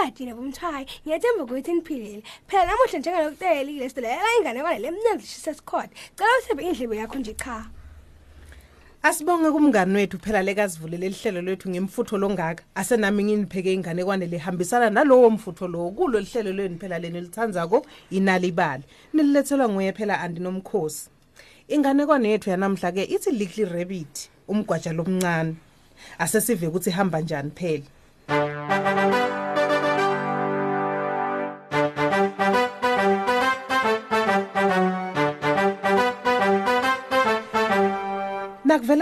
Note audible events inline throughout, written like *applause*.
masikadi nabomthwayi ngiyathemba ukuthi niphilile phela namuhla njengalokuteyelile sidelela inganekwane lemnandi sisesikhona cela uthembe indlebe yakho nje cha Asibonge kumngani wethu phela lekazivulele lihlelo lethu ngemfutho longaka. Asenami nginipheke inganekwane lehambisana nalowo mfutho lo kulo lihlelo lweni phela leni lithandzako inalibali. Nililethelwa nguye phela andinomkhosi. Inganekwane yethu yanamhla ke ithi Little Rabbit, umgwaja lomncane. Asesive ukuthi ihamba njani phela.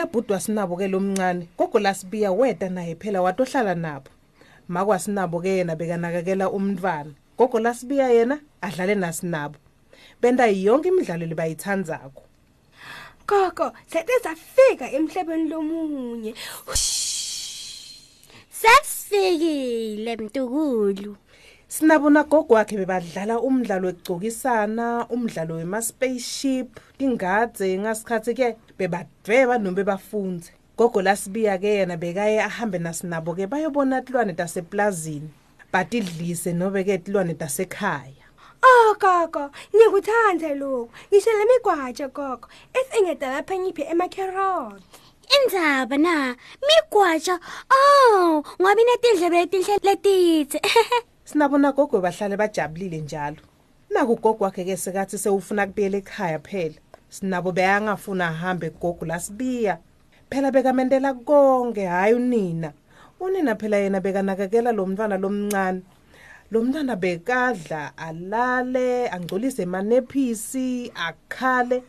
Nakuvela bhudwa sinabo ke lomncane. Gogo lasibiya weda naye phela watohlala nabo. Makwa sinabo ke yena bekanakekela umntwana. Gogo lasibiya yena adlale nasinabo. Benda yonke imidlalo lebayithandzako. gogo sete safika emhlabeni lomunye Sesifikile mntukulu. Sinabo nagogo wakhe bebadlala umdlalo wekugcokisana, umdlalo wema spaceship, tingadze ngasikhathi ke bebadweba noma bebafunze. Gogo lasibiya ke yena bekaye ahambe nasinabo ke bayobona tilwane taseplazini. Batidlise nobe ke tilwane tasekhaya. Oh gogo, ngikuthanda lokho. Ngisho lemigwaja gogo, esingeda lapha ngiphi emakherot. Indzaba na, migwaja. Oh, ngoba inetindlebe letinhle letitse. *laughs* Sinabo nagogo bahlale bajabulile njalo. Naku gogo wakhe ke sekathi sewufuna kubuyela ekhaya phela. Sinabo beyangafuna ahambe gogo lasibiya. Phela bekamendela konke hayi unina. Unina phela yena bekanakekela lo mntwana lomncane. Lo mntwana bekadla alale angcolise manephisi akhale.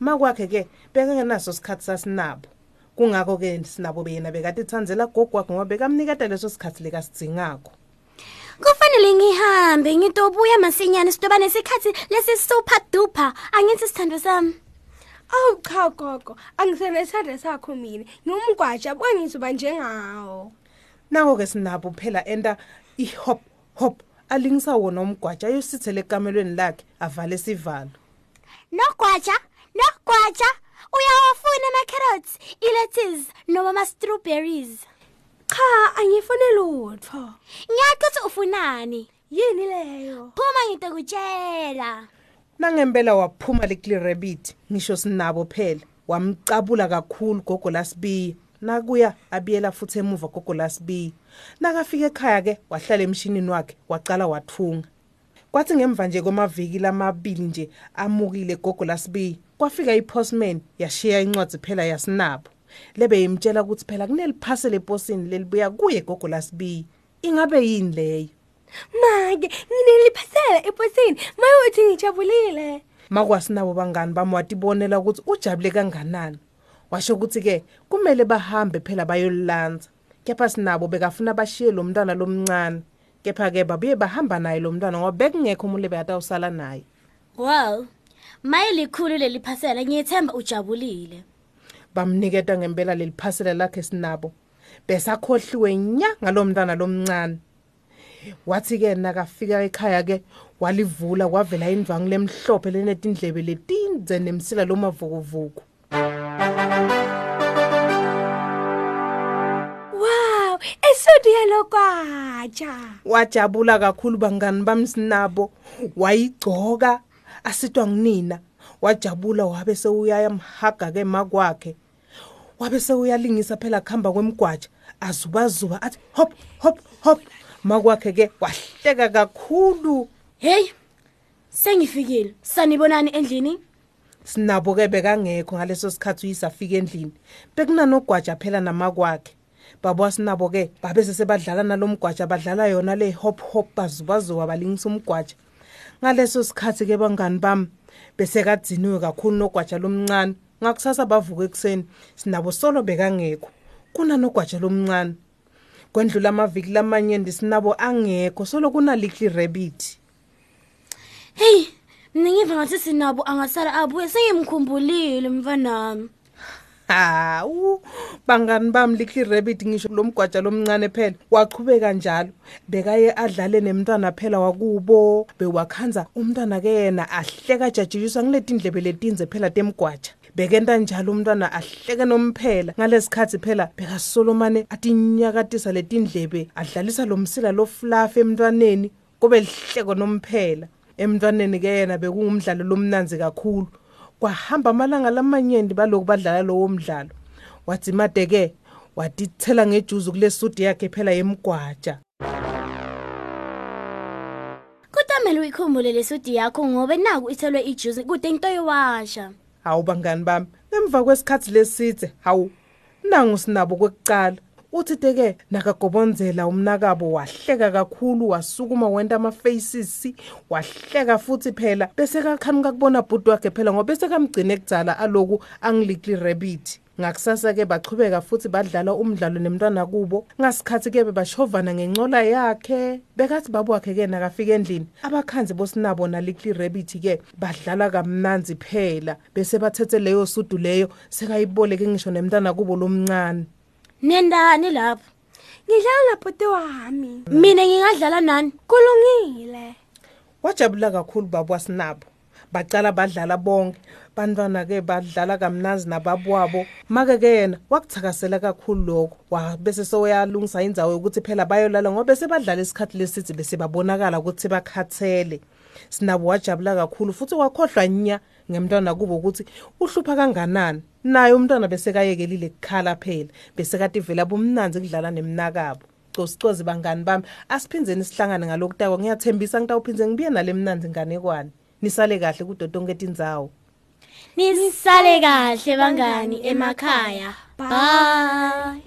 Makwakhe ke bekengenaso isikhathi sasinabo. Kungakho ke sinabo beyena bekade ithandzela gogo wakhe ngoba bekamniketa leso sikhathi lekasidingako. Kufanele ngihambe ngitobuya masinyane sidoba nesikhathi lesi super duper. Angithi sithando sami. Awu cha gogo, angisenesandla sakho mina. Ngumgwaja bongizoba njengawo. Nako ke sinabo phela enda ihop hop alingisa wona umgwaja ayosithele ekamelweni lakhe avale sivalo. Nogwaja, nogwaja. Uyawafuna ama carrots, ilettuce noma ama strawberries. Cha, angifune lutho. Ngiyathi ukuthi ufunani? Yini leyo? Phuma ngitokutshela. Nangempela waphuma lekli rabbit ngisho sinabo phela wamcabula kakhulu gogo lasibiya nakuya abiyela futhi emuva gogo lasibiya nakafika ekhaya ke wahlala emshinini wakhe waqala wathunga kwathi ngemva nje kwamaviki lamabili nje amukile gogo lasibiya kwafika ipostman yashiya incwadi phela yasinabo lebe yimtshela ukuthi phela kuneliphasela eposini lelibuya kuye gogo lasibiya ingabe yini leyo? Make, ngineliphasela eposini, mayuthi ngijabulile. makwasinabo bangani bami watibonela ukuthi ujabule kanganani. Washo ukuthi ke kumele bahambe phela bayolilanza kepha sinabo bekafuna bashiye lo mntwana lomncane kepha ke babuye bahamba naye lo mntwana ngoba bekungekho umuntu bekatawusala naye. Well, maye likhulu leliphasela ngiyethemba ujabulile. Bamniketa ngempela leliphasela lakhe sinabo. Besakhohliwe nya ngalomntwana lomncane. Wathi ke nakafika ekhaya ke walivula kwavela indvangu lemhlophe lenetindlebe letinze nemsila lomavukuvuku Wow, esudi yalokwaja. wajabula kakhulu bangani bami sinabo. Wayigcoka asitwa ngunina wajabula wabe sewuyaya mhaga ke makwakhe. Wabe sewuyalingisa phela kuhamba kwemgwaja. Azubazuba athi hop hop hop. Makwakhe ke wahleka kakhulu. Hey, sengifikile. Sanibonani endlini? sinabo ke bekangekho ngaleso sikhathi uyisafika endlini. Bekunanogwaja phela namakwakhe. Babo sinabo ke babe sesebadlala nalomgwaja badlala yona le hop hop bazubazuba balingisa umgwaja. Ngaleso sikhathi ke bangani bami bese kadziniwe kakhulu nogwaja lomncane. Ngakusasa bavuka ekseni sinabo solo bekangekho. Kunanogwaja lomncane. Kwendlula amaviki lamanyeni sinabo angekho solo kuna little rabbit. Hey, mina ngiva ngathi sinabo angasala abuye sengimkhumbulile mfanami. hawu bangani bami little rabbit ngisho lo mgwaja lomncane phela waqhubeka njalo. Bekaye adlale nemntwana phela wakubo bewakhanza umntwana ke yena ahleka jajiliswa ngiletindlebe letinze phela temgwaja bekenta njalo umntwana ahleke nomphela. Ngalesikhathi phela bekasolomane atinyakatisa letindlebe adlalisa lo msila lo fluff emntwaneni kube lihleko nomphela. Emntwaneni ke yena bekungumdlalo lomnanzi kakhulu. Kwahamba amalanga lamanyenti baloku badlala lowo mdlalo. Wathi made ke watithela ngejuzu kule sudi yakhe phela yemgwaja. Kutamele uyikhumbule lesudi yakho ngoba naku ithelwe ijuice kude into yiwasha. Hawu bangani bami emva kwesikhathi lesithe hawu nangu sinabo kwekucala uthi teke nakagobonzela umnakabo wahleka kakhulu wasukuma wenta ama-faces wahleka futhi phela. Bese kakhanuka kubona bhuti wakhe phela ngoba bese kamgcine ekudzala aloku angilikli rabbit. Ngakusasa-ke bachubeka futhi badlala umdlalo nemntwana kubo. Ngasikhathi-ke bebashovana ngencola yakhe. Bekathi babu wakhe-ke nakafika endlini abakhanzi bosinabo nalikli rabbit-ke badlala kamnanzi phela. Bese bathethe leyo sudu leyo sekayiboleke ngisho nemntwana kubo lomncane Nendani lapho? ngidlala nabhuti wami. Mina ngingadlala nani? kulungile. Wajabula kakhulu babu wasinabo. Bacala badlala bonke. Bantwana-ke badlala kamnazi nababo wabo make-ke yena wakuthakasela kakhulu lokho. Wa bese sewuyalungisa indzawo yokuthi phela bayolala ngoba bese badlala isikhathi lesithi bese babonakala ukuthi bakhathele. Sinabo wajabula kakhulu futhi wakhohlwa nya ngemntwana kubo ukuthi uhlupha kanganani. Naye umntwana bese kayekelile kukhala phela bese kade vele abumnanzi kudlala nemnakabo. Cosicozi bangani bami asiphindeni sihlangane ngalokutako ngiyathembisa ngitawuphindze ngibuye nale mnanzi nganekwane. Nisale kahle kudo tonke tindzawo Nisale kahle bangani emakhaya. Bye.